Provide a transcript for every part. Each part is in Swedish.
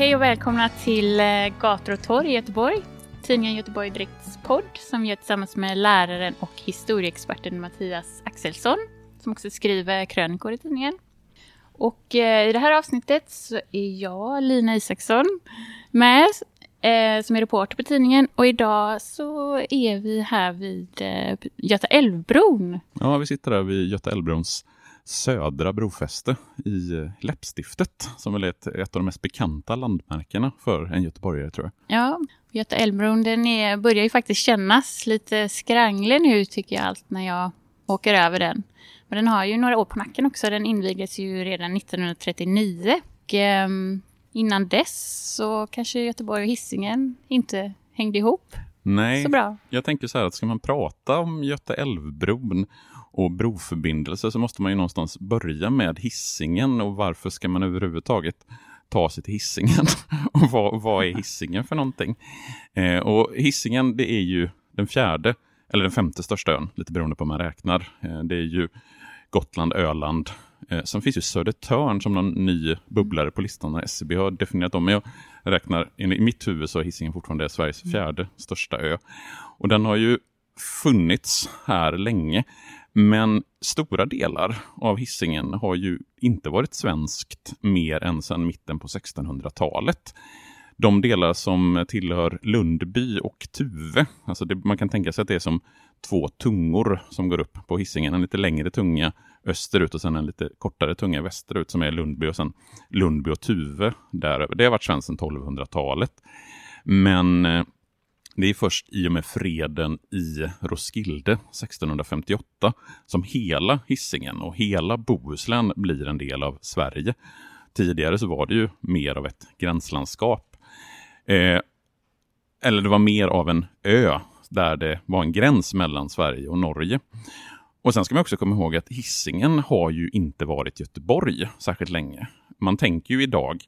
Hej och välkomna till eh, Gator och torg i Göteborg. Tidningen Göteborg Direkts podd som gör tillsammans med läraren och historieexperten Mattias Axelsson som också skriver krönikor i tidningen. Och eh, i det här avsnittet så är jag, Lina Isaksson, med eh, som är reporter på tidningen och idag så är vi här vid eh, Göta älvbron. Ja, vi sitter där vid Göta älvbrons södra brofäste i eh, Läppstiftet, som väl är ett, ett av de mest bekanta landmärkena för en göteborgare tror jag. Ja, Göta älvbron den är, börjar ju faktiskt kännas lite skranglig nu tycker jag allt när jag åker över den. Men den har ju några år på nacken också. Den invigdes ju redan 1939. Och, eh, innan dess så kanske Göteborg och Hisingen inte hängde ihop Nej, så bra. jag tänker så här att ska man prata om Göta älvbron och broförbindelser så måste man ju någonstans börja med hissingen och varför ska man överhuvudtaget ta sig till hissingen och vad, vad är hissingen för någonting? Eh, och hissingen det är ju den fjärde eller den femte största ön, lite beroende på hur man räknar. Eh, det är ju Gotland, Öland. Eh, sen finns ju Södertörn som någon ny bubblare på listan när SCB har definierat dem. Men jag räknar, i mitt huvud så är Hisingen fortfarande Sveriges fjärde största ö. Och den har ju funnits här länge. Men stora delar av hissingen har ju inte varit svenskt mer än sedan mitten på 1600-talet. De delar som tillhör Lundby och Tuve, alltså det, man kan tänka sig att det är som två tungor som går upp på hissingen. En lite längre tunga österut och sen en lite kortare tunga västerut som är Lundby och sen Lundby och Tuve däröver. Det har varit svenskt sedan 1200-talet. Men eh, det är först i och med freden i Roskilde 1658 som hela hissingen och hela Bohuslän blir en del av Sverige. Tidigare så var det ju mer av ett gränslandskap. Eh, eller det var mer av en ö där det var en gräns mellan Sverige och Norge. Och sen ska man också komma ihåg att hissingen har ju inte varit Göteborg särskilt länge. Man tänker ju idag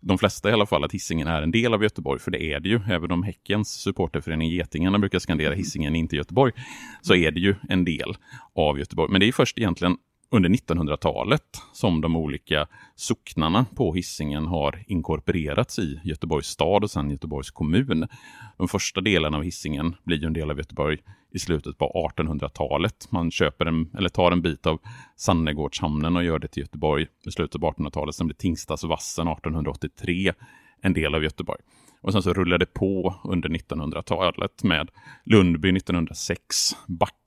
de flesta i alla fall, att hissingen är en del av Göteborg, för det är det ju. Även om Häckens supporterförening Getingarna brukar skandera hissingen inte Göteborg, så är det ju en del av Göteborg. Men det är först egentligen under 1900-talet som de olika socknarna på hissingen har inkorporerats i Göteborgs stad och sen Göteborgs kommun. De första delarna av hissingen blir ju en del av Göteborg i slutet på 1800-talet. Man köper en, eller tar en bit av Sannegårdshamnen och gör det till Göteborg i slutet på 1800-talet. Sen blir Tingstadsvassen 1883 en del av Göteborg. Och sen så rullade det på under 1900-talet med Lundby 1906,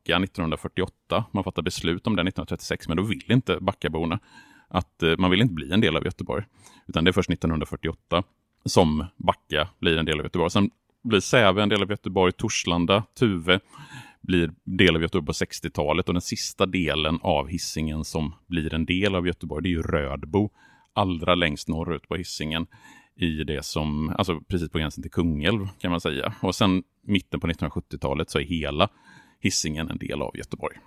Backa 1948. Man fattar beslut om det 1936, men då vill inte Backaborna att eh, man vill inte bli en del av Göteborg. Utan det är först 1948 som Backa blir en del av Göteborg. Sen blir Säve en del av Göteborg, Torslanda, Tuve blir del av Göteborg på 60-talet och den sista delen av hissingen som blir en del av Göteborg, det är ju Rödbo, allra längst norrut på hissingen i det som, alltså precis på gränsen till Kungälv kan man säga. Och sen mitten på 1970-talet så är hela hissingen en del av Göteborg.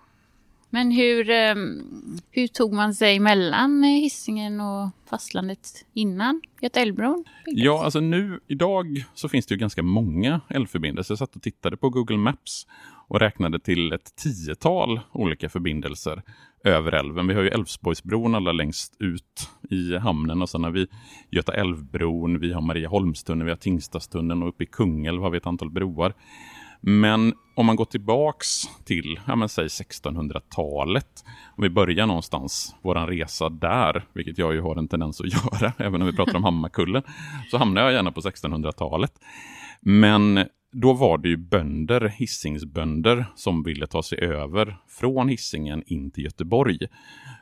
Men hur, ehm, hur tog man sig mellan hissingen och fastlandet innan Göta älvbron byggdes? Ja, alltså nu idag så finns det ju ganska många älvförbindelser. Jag satt och tittade på Google Maps och räknade till ett tiotal olika förbindelser över älven. Vi har ju Älvsborgsbron allra längst ut i hamnen och sen har vi Göta älvbron, vi har Marieholmstunneln, vi har Tingstadstunneln och uppe i Kungälv har vi ett antal broar. Men om man går tillbaks till, ja men säg 1600-talet, om vi börjar någonstans, vår resa där, vilket jag ju har en tendens att göra, även om vi pratar om Hammarkullen, så hamnar jag gärna på 1600-talet. Men då var det ju bönder, hissingsbönder, som ville ta sig över från hissingen in till Göteborg.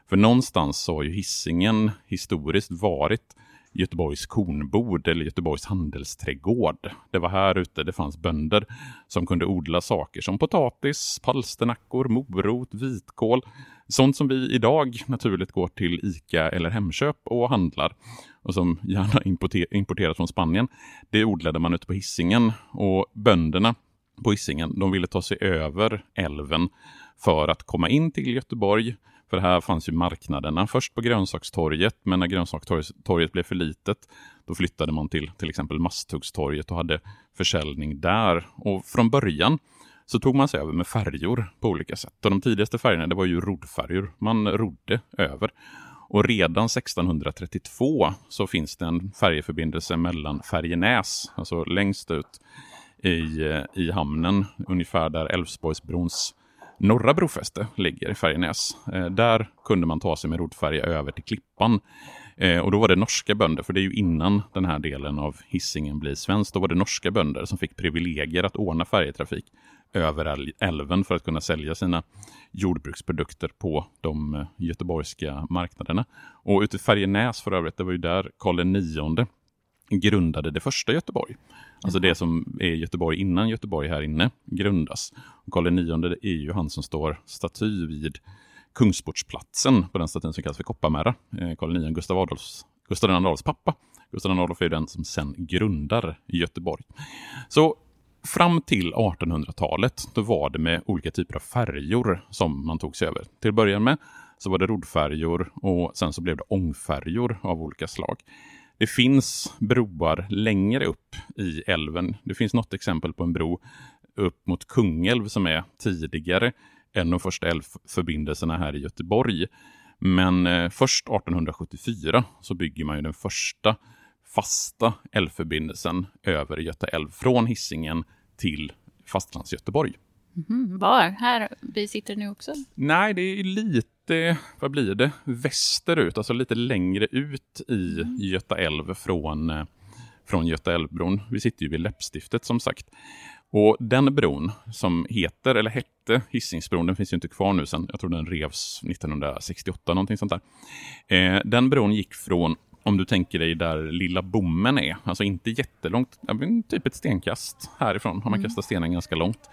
För någonstans så har ju hissingen historiskt varit Göteborgs kornbod eller Göteborgs handelsträdgård. Det var här ute det fanns bönder som kunde odla saker som potatis, palsternackor, morot, vitkål. Sånt som vi idag naturligt går till ICA eller Hemköp och handlar och som gärna importeras från Spanien. Det odlade man ute på hissingen och bönderna på hissingen de ville ta sig över älven för att komma in till Göteborg för här fanns ju marknaderna först på grönsakstorget, men när grönsakstorget blev för litet, då flyttade man till till exempel Masthuggstorget och hade försäljning där. Och från början så tog man sig över med färjor på olika sätt. Och de tidigaste färjorna det var ju roddfärjor. Man rodde över. Och redan 1632 så finns det en färjeförbindelse mellan Färjenäs, alltså längst ut i, eh, i hamnen, ungefär där Älvsborgsbrons norra brofäste ligger i Färjenäs. Eh, där kunde man ta sig med roddfärja över till Klippan. Eh, och då var det norska bönder, för det är ju innan den här delen av hissingen blir svensk. Då var det norska bönder som fick privilegier att ordna färjetrafik över älven för att kunna sälja sina jordbruksprodukter på de eh, göteborgska marknaderna. Och ute i Färjenäs för övrigt, det var ju där Karl IX grundade det första Göteborg. Alltså det som är Göteborg innan Göteborg här inne grundas. Och Karl IX är ju han som står staty vid Kungsportsplatsen på den statyn som kallas för Kopparmära. Eh, Karl IX, Gustav Adolfs, Gustav II Adolfs pappa. Gustav II Adolf är den som sen grundar Göteborg. Så fram till 1800-talet då var det med olika typer av färjor som man tog sig över. Till att börja med så var det roddfärjor och sen så blev det ångfärjor av olika slag. Det finns broar längre upp i älven. Det finns något exempel på en bro upp mot Kungälv som är tidigare än de första älvförbindelserna här i Göteborg. Men eh, först 1874 så bygger man ju den första fasta älvförbindelsen över Göta älv från Hisingen till fastlands-Göteborg. Mm, var? Här vi sitter nu också? Nej, det är lite, vad blir det, västerut, alltså lite längre ut i mm. Göta älv från, eh, från Göta älvbron. Vi sitter ju vid läppstiftet som sagt. Och den bron som heter, eller hette Hisingsbron, den finns ju inte kvar nu sen, jag tror den revs 1968, någonting sånt där. Eh, den bron gick från om du tänker dig där lilla bommen är, alltså inte jättelångt, typ ett stenkast härifrån har man mm. kastat stenen ganska långt.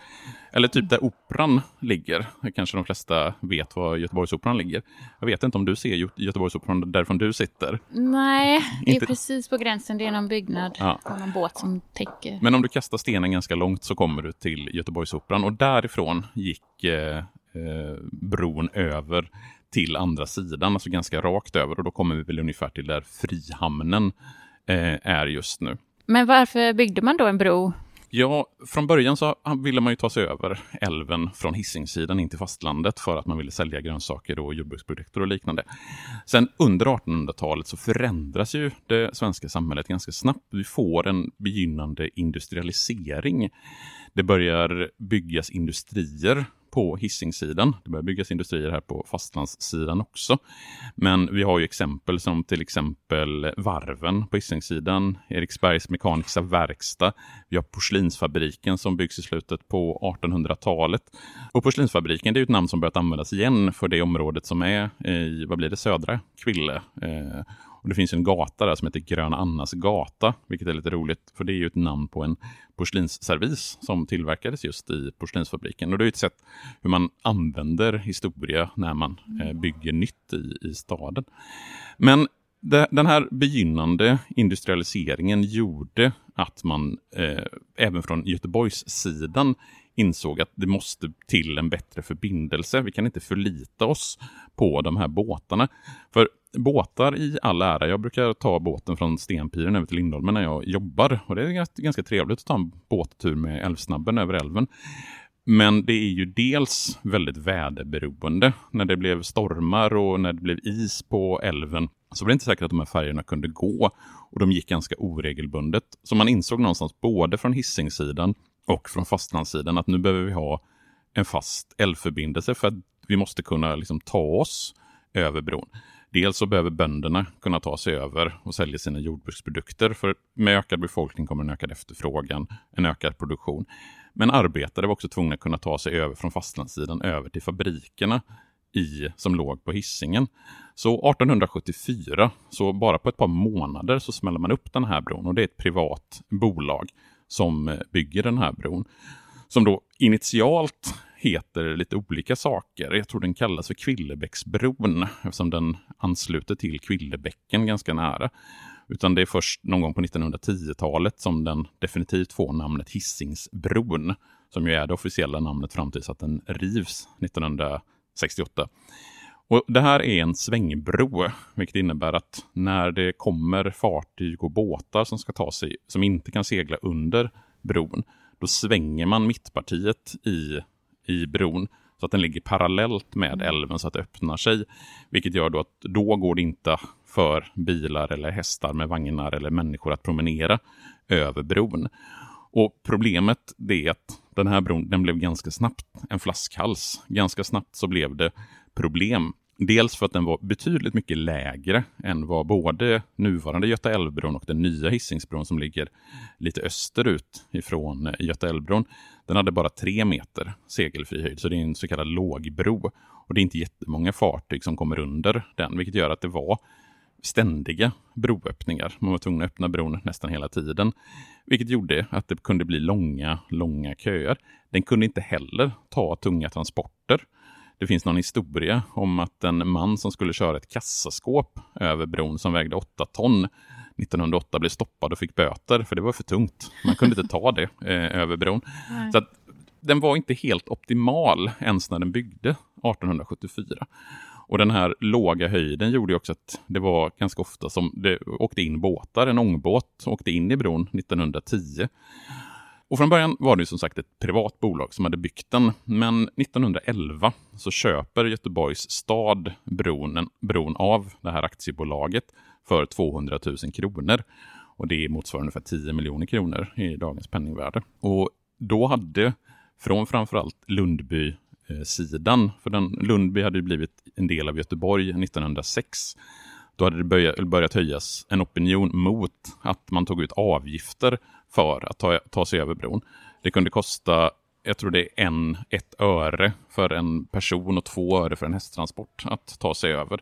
Eller typ där operan ligger, kanske de flesta vet var Göteborgsoperan ligger. Jag vet inte om du ser Göteborgsoperan därifrån du sitter? Nej, det är inte... precis på gränsen, det är någon byggnad ja. och någon båt som täcker. Men om du kastar stenen ganska långt så kommer du till Göteborgsoperan och därifrån gick eh, eh, bron över till andra sidan, alltså ganska rakt över och då kommer vi väl ungefär till där Frihamnen eh, är just nu. Men varför byggde man då en bro? Ja, från början så ville man ju ta sig över älven från Hisingssidan in till fastlandet för att man ville sälja grönsaker och jordbruksprodukter och liknande. Sen under 1800-talet så förändras ju det svenska samhället ganska snabbt. Vi får en begynnande industrialisering. Det börjar byggas industrier på Hisingssidan. Det börjar byggas industrier här på fastlandssidan också. Men vi har ju exempel som till exempel varven på Hisingssidan, Eriksbergs Mekaniska Verkstad. Vi har porslinsfabriken som byggs i slutet på 1800-talet. Och porslinsfabriken det är ett namn som börjat användas igen för det området som är i, vad blir det, södra Kville. Eh, och Det finns en gata där som heter Gröna Annas gata, vilket är lite roligt, för det är ju ett namn på en porslinsservis som tillverkades just i porslinsfabriken. Och det är ett sätt hur man använder historia när man eh, bygger nytt i, i staden. Men den här begynnande industrialiseringen gjorde att man eh, även från Göteborgs sidan insåg att det måste till en bättre förbindelse. Vi kan inte förlita oss på de här båtarna. För båtar i all ära, jag brukar ta båten från Stenpiren över till Lindholmen när jag jobbar. Och det är ganska trevligt att ta en båttur med Älvsnabben över älven. Men det är ju dels väldigt väderberoende. När det blev stormar och när det blev is på älven så var det inte säkert att de här färgerna kunde gå. Och de gick ganska oregelbundet. Så man insåg någonstans både från hissingsidan och från fastlandssidan att nu behöver vi ha en fast älvförbindelse för att vi måste kunna liksom ta oss över bron. Dels så behöver bönderna kunna ta sig över och sälja sina jordbruksprodukter. För med ökad befolkning kommer en ökad efterfrågan, en ökad produktion. Men arbetare var också tvungna att kunna ta sig över från fastlandssidan över till fabrikerna i, som låg på hissingen. Så 1874, så bara på ett par månader så smäller man upp den här bron och det är ett privat bolag som bygger den här bron. Som då initialt heter lite olika saker. Jag tror den kallas för Kvillebäcksbron eftersom den ansluter till Kvillebäcken ganska nära. Utan det är först någon gång på 1910-talet som den definitivt får namnet Hisingsbron. Som ju är det officiella namnet fram tills att den rivs 1968. Och Det här är en svängbro, vilket innebär att när det kommer fartyg och båtar som ska ta sig, som inte kan segla under bron, då svänger man mittpartiet i i bron så att den ligger parallellt med mm. älven så att det öppnar sig. Vilket gör då att då går det inte för bilar eller hästar med vagnar eller människor att promenera över bron. Och problemet är att den här bron den blev ganska snabbt en flaskhals. Ganska snabbt så blev det problem. Dels för att den var betydligt mycket lägre än vad både nuvarande Göta älvbron och den nya Hisingsbron som ligger lite österut ifrån eh, Göta älvbron. Den hade bara tre meter segelfri höjd, så det är en så kallad lågbro. Och det är inte jättemånga fartyg som kommer under den, vilket gör att det var ständiga broöppningar. Man var tvungen att öppna bron nästan hela tiden, vilket gjorde att det kunde bli långa, långa köer. Den kunde inte heller ta tunga transporter. Det finns någon historia om att en man som skulle köra ett kassaskåp över bron som vägde 8 ton 1908 blev stoppad och fick böter för det var för tungt. Man kunde inte ta det eh, över bron. Nej. Så att, den var inte helt optimal ens när den byggde 1874. Och den här låga höjden gjorde också att det var ganska ofta som det åkte in båtar. En ångbåt åkte in i bron 1910. Och från början var det som sagt ett privat bolag som hade byggt den. Men 1911 så köper Göteborgs stad bron, bron av det här aktiebolaget för 200 000 kronor. Och det motsvarar ungefär 10 miljoner kronor i dagens penningvärde. Och då hade från framförallt Lundby sidan, för den, Lundby hade ju blivit en del av Göteborg 1906. Då hade det börjat, börjat höjas en opinion mot att man tog ut avgifter för att ta, ta sig över bron. Det kunde kosta, jag tror det är en, ett öre för en person och två öre för en hästtransport att ta sig över.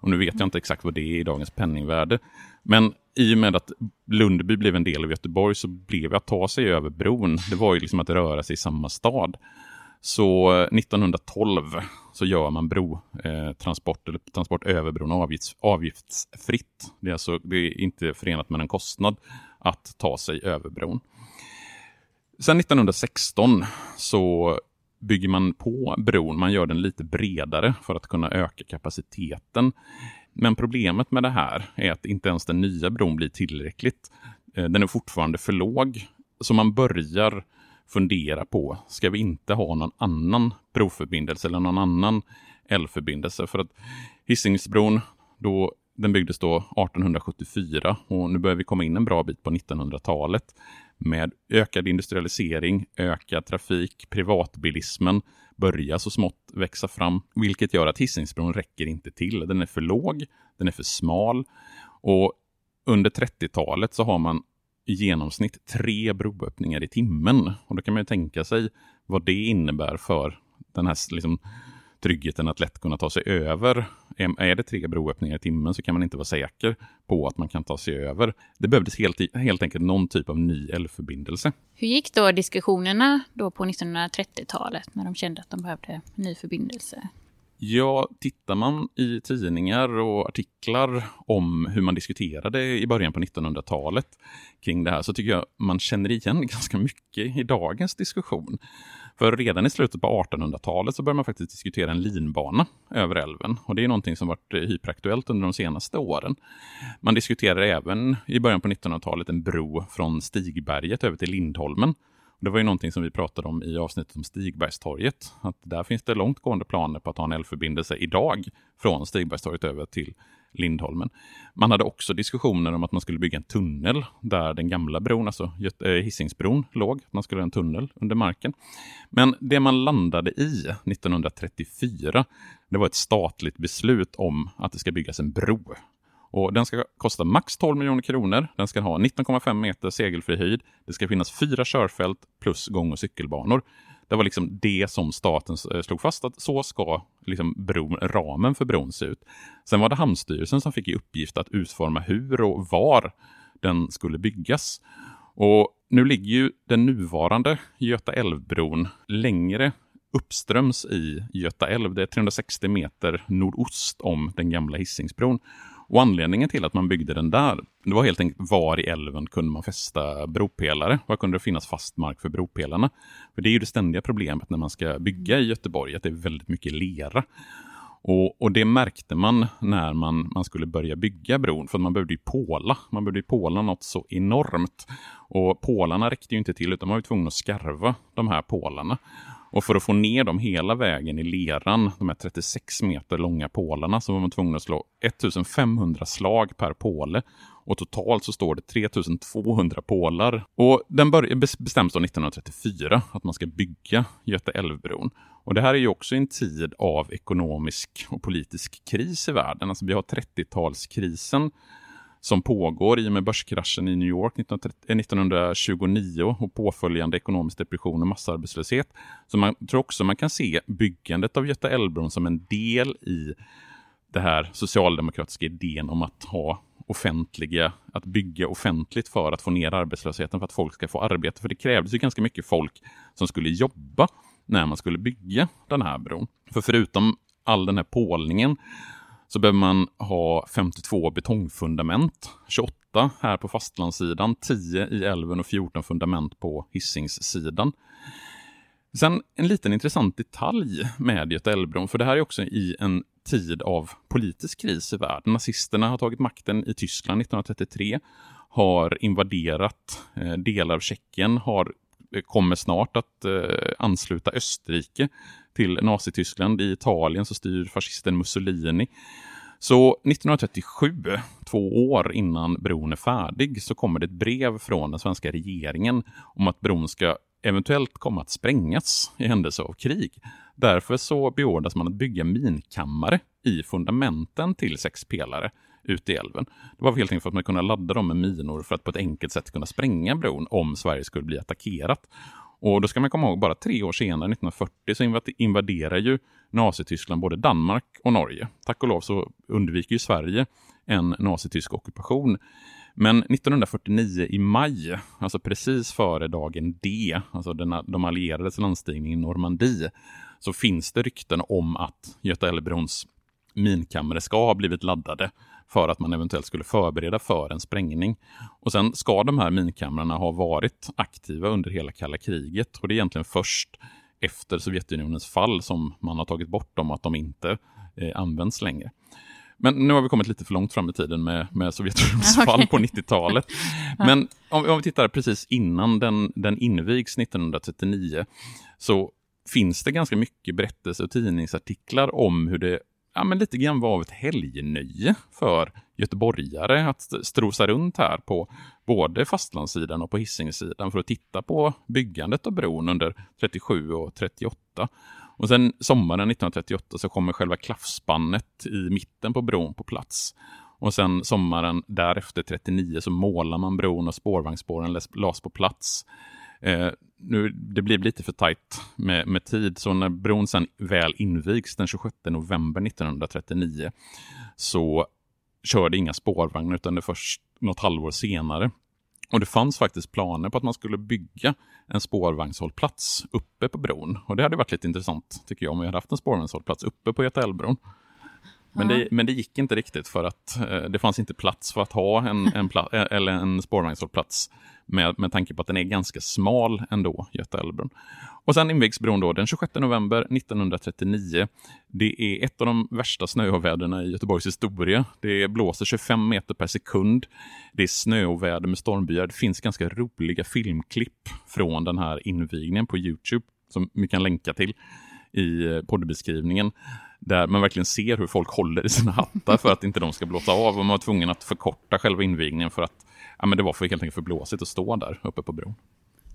Och nu vet jag inte exakt vad det är i dagens penningvärde. Men i och med att Lundby blev en del av Göteborg så blev det att ta sig över bron. Det var ju liksom att röra sig i samma stad. Så eh, 1912 så gör man brotransport, eh, eller transport över bron avgifts, avgiftsfritt. Det är alltså det är inte förenat med en kostnad att ta sig över bron. Sen 1916 så bygger man på bron, man gör den lite bredare för att kunna öka kapaciteten. Men problemet med det här är att inte ens den nya bron blir tillräckligt. Eh, den är fortfarande för låg, så man börjar fundera på, ska vi inte ha någon annan broförbindelse eller någon annan älvförbindelse? För att Hisingsbron, då, den byggdes då 1874 och nu börjar vi komma in en bra bit på 1900-talet med ökad industrialisering, ökad trafik, privatbilismen börjar så smått växa fram, vilket gör att Hisingsbron räcker inte till. Den är för låg, den är för smal och under 30-talet så har man i genomsnitt tre broöppningar i timmen. Och då kan man ju tänka sig vad det innebär för den här liksom, tryggheten att lätt kunna ta sig över. Är det tre broöppningar i timmen så kan man inte vara säker på att man kan ta sig över. Det behövdes helt, helt enkelt någon typ av ny älvförbindelse. Hur gick då diskussionerna då på 1930-talet när de kände att de behövde ny förbindelse? Ja, tittar man i tidningar och artiklar om hur man diskuterade i början på 1900-talet kring det här så tycker jag man känner igen ganska mycket i dagens diskussion. För redan i slutet på 1800-talet så började man faktiskt diskutera en linbana över älven. Och det är någonting som varit eh, hyperaktuellt under de senaste åren. Man diskuterar även i början på 1900-talet en bro från Stigberget över till Lindholmen det var ju någonting som vi pratade om i avsnittet om Stigbergstorget. Att där finns det långtgående planer på att ha en älvförbindelse idag från Stigbergstorget över till Lindholmen. Man hade också diskussioner om att man skulle bygga en tunnel där den gamla bron, alltså eh, Hisingsbron, låg. Man skulle ha en tunnel under marken. Men det man landade i 1934, det var ett statligt beslut om att det ska byggas en bro. Och den ska kosta max 12 miljoner kronor. Den ska ha 19,5 meter segelfri höjd. Det ska finnas fyra körfält plus gång och cykelbanor. Det var liksom det som staten eh, slog fast att så ska liksom bron, ramen för bron se ut. Sen var det Hamnstyrelsen som fick i uppgift att utforma hur och var den skulle byggas. Och nu ligger ju den nuvarande Göta älvbron längre uppströms i Göta älv. Det är 360 meter nordost om den gamla Hisingsbron. Och anledningen till att man byggde den där, det var helt enkelt var i älven kunde man fästa bropelare? Var kunde det finnas fast mark för bropelarna? För det är ju det ständiga problemet när man ska bygga i Göteborg, att det är väldigt mycket lera. Och, och, det märkte man när man, man skulle börja bygga bron, för man behövde ju påla. Man behövde ju påla något så enormt. Och pålarna räckte ju inte till, utan man var ju tvungen att skarva de här pålarna. Och för att få ner dem hela vägen i leran, de här 36 meter långa pålarna, så var man tvungen att slå 1500 slag per påle. Och totalt så står det 3200 pålar. Och den bestäms då 1934 att man ska bygga Göta älvbron. Och det här är ju också en tid av ekonomisk och politisk kris i världen. Alltså vi har 30-talskrisen som pågår i och med börskraschen i New York 1929 eh, och påföljande ekonomisk depression och massarbetslöshet. Så man tror också man kan se byggandet av Göta älvbron som en del i det här socialdemokratiska idén om att ha offentliga, att bygga offentligt för att få ner arbetslösheten, för att folk ska få arbete. För det krävdes ju ganska mycket folk som skulle jobba när man skulle bygga den här bron. För förutom all den här pålningen så behöver man ha 52 betongfundament, 28 här på fastlandssidan, 10 i älven och 14 fundament på Hisingssidan. Sen en liten intressant detalj med Göta älvbron, för det här är också i en tid av politisk kris i världen. Nazisterna har tagit makten i Tyskland 1933, har invaderat eh, delar av Tjeckien, har, kommer snart att eh, ansluta Österrike till Nazityskland. I Italien så styr fascisten Mussolini. Så 1937, två år innan bron är färdig, så kommer det ett brev från den svenska regeringen om att bron ska eventuellt komma att sprängas i händelse av krig. Därför så beordras man att bygga minkammare i fundamenten till sex ut ute i älven. Det var helt enkelt för att man kunde ladda dem med minor för att på ett enkelt sätt kunna spränga bron om Sverige skulle bli attackerat. Och då ska man komma ihåg, bara tre år senare, 1940, så invaderar ju Nazityskland både Danmark och Norge. Tack och lov så undviker ju Sverige en nazitysk ockupation. Men 1949 i maj, alltså precis före dagen D, alltså den, de allierades landstigning i Normandie, så finns det rykten om att Göta älvbrons minkammare ska ha blivit laddade för att man eventuellt skulle förbereda för en sprängning. Och sen ska de här minkamrarna ha varit aktiva under hela kalla kriget och det är egentligen först efter Sovjetunionens fall som man har tagit bort dem och att de inte eh, används längre. Men nu har vi kommit lite för långt fram i tiden med, med Sovjetunionens okay. fall på 90-talet. Men om, om, vi tittar precis innan den, den invigs 1939 så finns det ganska mycket berättelser och tidningsartiklar om hur det ja, men lite grann var av ett helgnöje för göteborgare att strosa runt här på både fastlandssidan och på Hisingssidan för att titta på byggandet av bron under 37 och 38. Och sen sommaren 1938 så kommer själva klaffspannet i mitten på bron på plats. Och sen sommaren därefter 39 så målar man bron och spårvagnsspåren lades på plats. Eh, nu, det blir lite för tajt med, med, tid, så när bron sen väl invigs den 26 november 1939 så körde inga spårvagnar utan det först något halvår senare. Och det fanns faktiskt planer på att man skulle bygga en spårvagnshållplats uppe på bron. Och det hade varit lite intressant tycker jag om vi hade haft en spårvagnshållplats uppe på Göta älvbron. Men, det, men det gick inte riktigt för att eh, det fanns inte plats för att ha en, en, eller en spårvagnshållplats med, med tanke på att den är ganska smal ändå, Göta älvbron. Och sen invigs bron då den 26 november 1939. Det är ett av de värsta snöoväderna i Göteborgs historia. Det blåser 25 meter per sekund. Det är snöoväder med stormbyar. Det finns ganska roliga filmklipp från den här invigningen på Youtube som vi kan länka till i poddbeskrivningen där man verkligen ser hur folk håller i sina hattar för att inte de ska blåsa av. Och man var tvungen att förkorta själva invigningen för att ja, men det var för, helt enkelt för blåsigt att stå där uppe på bron.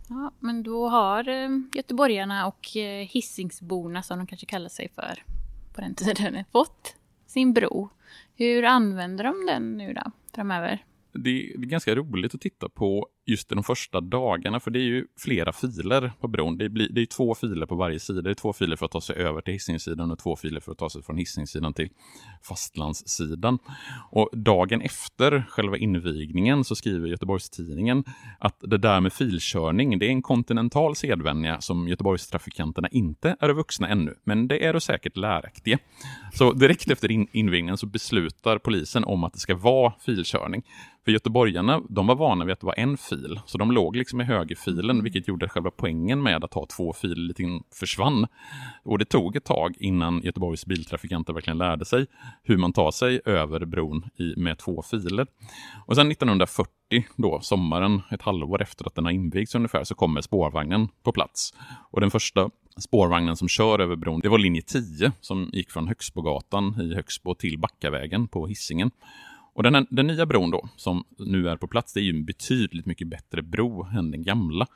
Ja, men då har eh, göteborgarna och eh, hissingsborna, som de kanske kallar sig för på den tiden, fått sin bro. Hur använder de den nu då, framöver? det är ganska roligt att titta på just de första dagarna, för det är ju flera filer på bron. Det, blir, det är två filer på varje sida. Det är två filer för att ta sig över till Hisingssidan och två filer för att ta sig från Hisingssidan till fastlandssidan. Och dagen efter själva invigningen så skriver Göteborgstidningen att det där med filkörning, det är en kontinental sedvänja som Göteborgstrafikanterna inte är vuxna ännu, men det är då säkert läraktiga. Så direkt efter in invigningen så beslutar polisen om att det ska vara filkörning. För göteborgarna, de var vana vid att det var en fil, så de låg liksom i högerfilen, vilket gjorde att själva poängen med att ha två filer lite försvann. Och det tog ett tag innan Göteborgs biltrafikanter verkligen lärde sig hur man tar sig över bron i, med två filer. Och sen 1940, då, sommaren, ett halvår efter att den har invigts ungefär, så kommer spårvagnen på plats. Och den första spårvagnen som kör över bron, det var linje 10 som gick från Högsbogatan i Högsbo till Backavägen på Hissingen. Och den, här, den nya bron då, som nu är på plats, det är ju en betydligt mycket bättre bro än den gamla.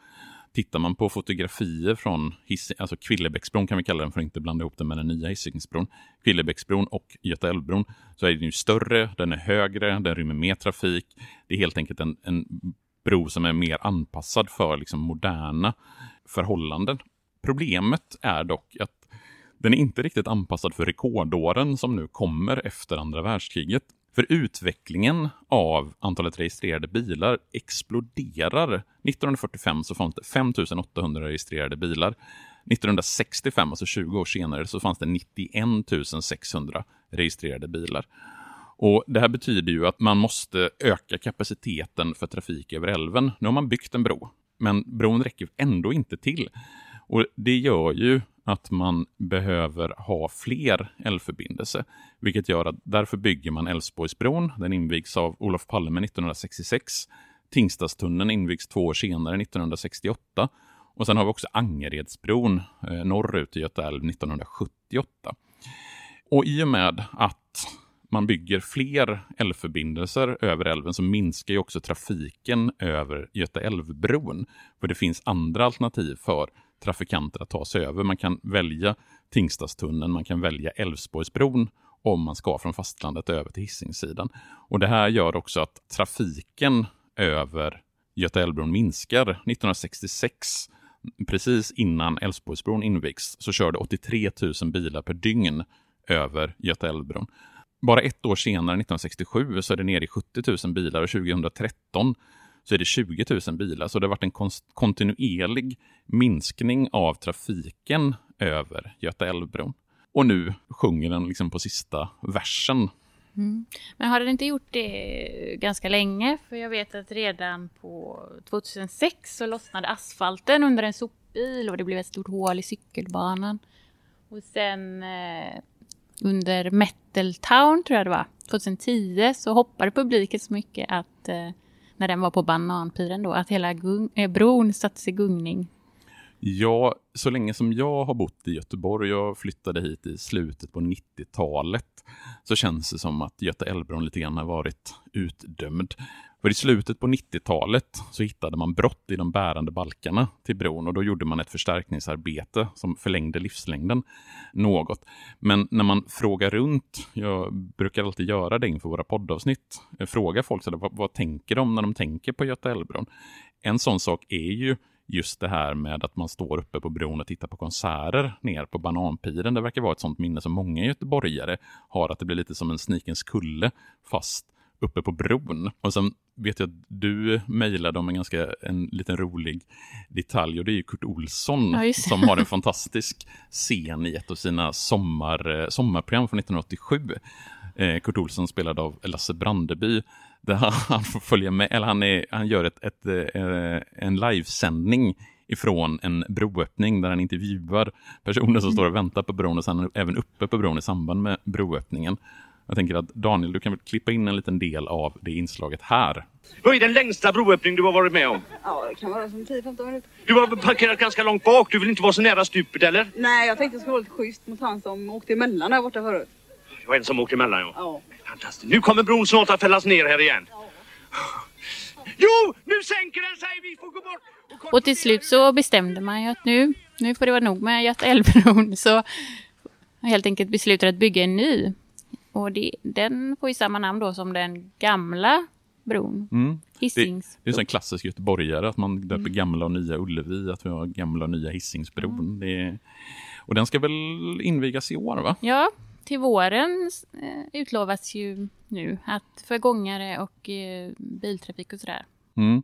Tittar man på fotografier från His, alltså Kvillebäcksbron kan vi kalla den för att inte blanda ihop den med den nya Hisingsbron. Kvillebäcksbron och Göta älvbron så är den ju större, den är högre, den rymmer mer trafik. Det är helt enkelt en, en bro som är mer anpassad för liksom moderna förhållanden. Problemet är dock att den är inte riktigt anpassad för rekordåren som nu kommer efter andra världskriget. För utvecklingen av antalet registrerade bilar exploderar. 1945 så fanns det 5 800 registrerade bilar. 1965, alltså 20 år senare, så fanns det 91 600 registrerade bilar. Och Det här betyder ju att man måste öka kapaciteten för trafik över älven. Nu har man byggt en bro, men bron räcker ändå inte till. Och Det gör ju att man behöver ha fler älvförbindelser, vilket gör att därför bygger man Älvsborgsbron. Den invigs av Olof Palme 1966. Tingstadstunneln invigs två år senare, 1968. Och sen har vi också Angeredsbron eh, norrut i Göta älv 1978. Och i och med att man bygger fler älvförbindelser över älven så minskar ju också trafiken över Göta älvbron. För det finns andra alternativ för trafikanter att ta sig över. Man kan välja Tingstadstunneln, man kan välja Älvsborgsbron om man ska från fastlandet över till Hisingssidan. Och det här gör också att trafiken över Göta älvbron minskar. 1966, precis innan Älvsborgsbron invigs, så körde 83 000 bilar per dygn över Göta älvbron. Bara ett år senare, 1967, så är det nere i 70 000 bilar och 2013 så är det 20 000 bilar. Så det har varit en kontinuerlig minskning av trafiken över Göta älvbron. Och nu sjunger den liksom på sista versen. Mm. Men har den inte gjort det ganska länge? För jag vet att redan på 2006 så lossnade asfalten under en sopbil och det blev ett stort hål i cykelbanan. Och sen eh, under Metal Town tror jag det var, 2010 så hoppade publiken så mycket att eh, när den var på Bananpiren då, att hela gung, eh, bron sattes i gungning. Ja, så länge som jag har bott i Göteborg, jag flyttade hit i slutet på 90-talet, så känns det som att Göta älvbron lite grann har varit utdömd. För i slutet på 90-talet så hittade man brott i de bärande balkarna till bron och då gjorde man ett förstärkningsarbete som förlängde livslängden något. Men när man frågar runt, jag brukar alltid göra det inför våra poddavsnitt, eh, fråga folk så där, vad, vad tänker de när de tänker på Göta älvbron? En sån sak är ju just det här med att man står uppe på bron och tittar på konserter ner på Bananpiren. Det verkar vara ett sånt minne som många göteborgare har, att det blir lite som en Snikens kulle fast uppe på bron. Och sen vet jag att du mejlade om en ganska en liten rolig detalj och det är ju Kurt Olsson ja, som har en fantastisk scen i ett av sina sommar, sommarprogram från 1987. Eh, Kurt Olsson spelad av Lasse Brandeby där han får följa med, eller han, är, han gör ett, ett, eh, en livesändning ifrån en broöppning där han intervjuar personer som mm. står och väntar på bron och sen även uppe på bron i samband med broöppningen. Jag tänker att Daniel, du kan väl klippa in en liten del av det inslaget här. Vad är den längsta broöppning du har varit med om? Ja, det kan vara som 10-15 minuter. Du har parkerat ganska långt bak. Du vill inte vara så nära stupet eller? Nej, jag tänkte det skulle vara lite schysst mot han som åkte emellan där borta förut. Det var en som åkte emellan ja. Ja. Fantastiskt. Nu kommer bron snart att fällas ner här igen. Jo, nu sänker den sig. Vi får gå bort. Och till slut så bestämde man ju att nu, nu får det vara nog med Göta älvbron. Så helt enkelt beslutade att bygga en ny. Och det, den får ju samma namn då som den gamla bron. Mm. Det, Hisings. det är så en klassisk göteborgare att man döper Mm. gamla och nya Ullevi, att vi har gamla och nya Hisingsbron. Mm. Det är, och den ska väl invigas i år va? Ja, till våren eh, utlovas ju nu att för gångare och eh, biltrafik och sådär. Mm.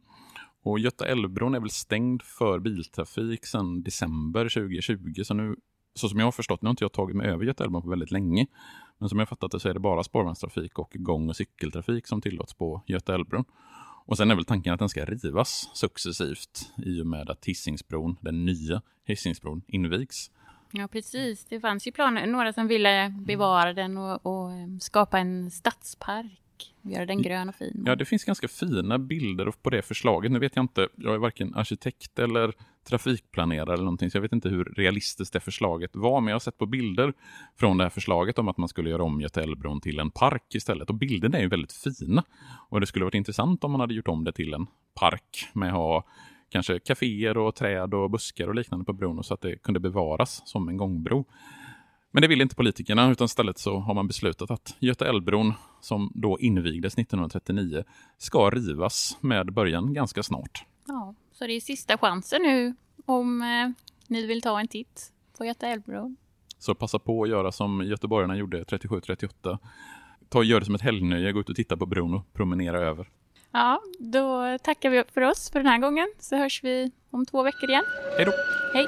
Och Göta älvbron är väl stängd för biltrafik sedan december 2020. Så nu, så som jag har förstått, nu har inte jag tagit mig över Göta älvbron på väldigt länge. Men som jag fattat det så är det bara spårvagnstrafik och gång och cykeltrafik som tillåts på Göta älvbron. Och sen är väl tanken att den ska rivas successivt i och med att Hisingsbron, den nya Hisingsbron, invigs. Ja, precis. Det fanns ju planer, några som ville bevara den och, och eh, skapa en stadspark. Göra den grön och fin. Ja, det finns ganska fina bilder på det förslaget. Nu vet jag inte, jag är varken arkitekt eller trafikplanerare eller någonting, så jag vet inte hur realistiskt det förslaget var, men jag har sett på bilder från det här förslaget om att man skulle göra om Göta älvbron till en park istället. Och bilderna är ju väldigt fina. Och det skulle varit intressant om man hade gjort om det till en park med att ha kanske kaféer och träd och buskar och liknande på bron och så att det kunde bevaras som en gångbro. Men det vill inte politikerna utan istället så har man beslutat att Göta älvbron som då invigdes 1939 ska rivas med början ganska snart. Ja, så det är sista chansen nu om eh, ni vill ta en titt på Göta älvbron. Så passa på att göra som göteborgarna gjorde 37-38. Ta och gör det som ett helgnöje, gå ut och titta på bron och promenera över. Ja, då tackar vi för oss för den här gången så hörs vi om två veckor igen. Hej då! Hej!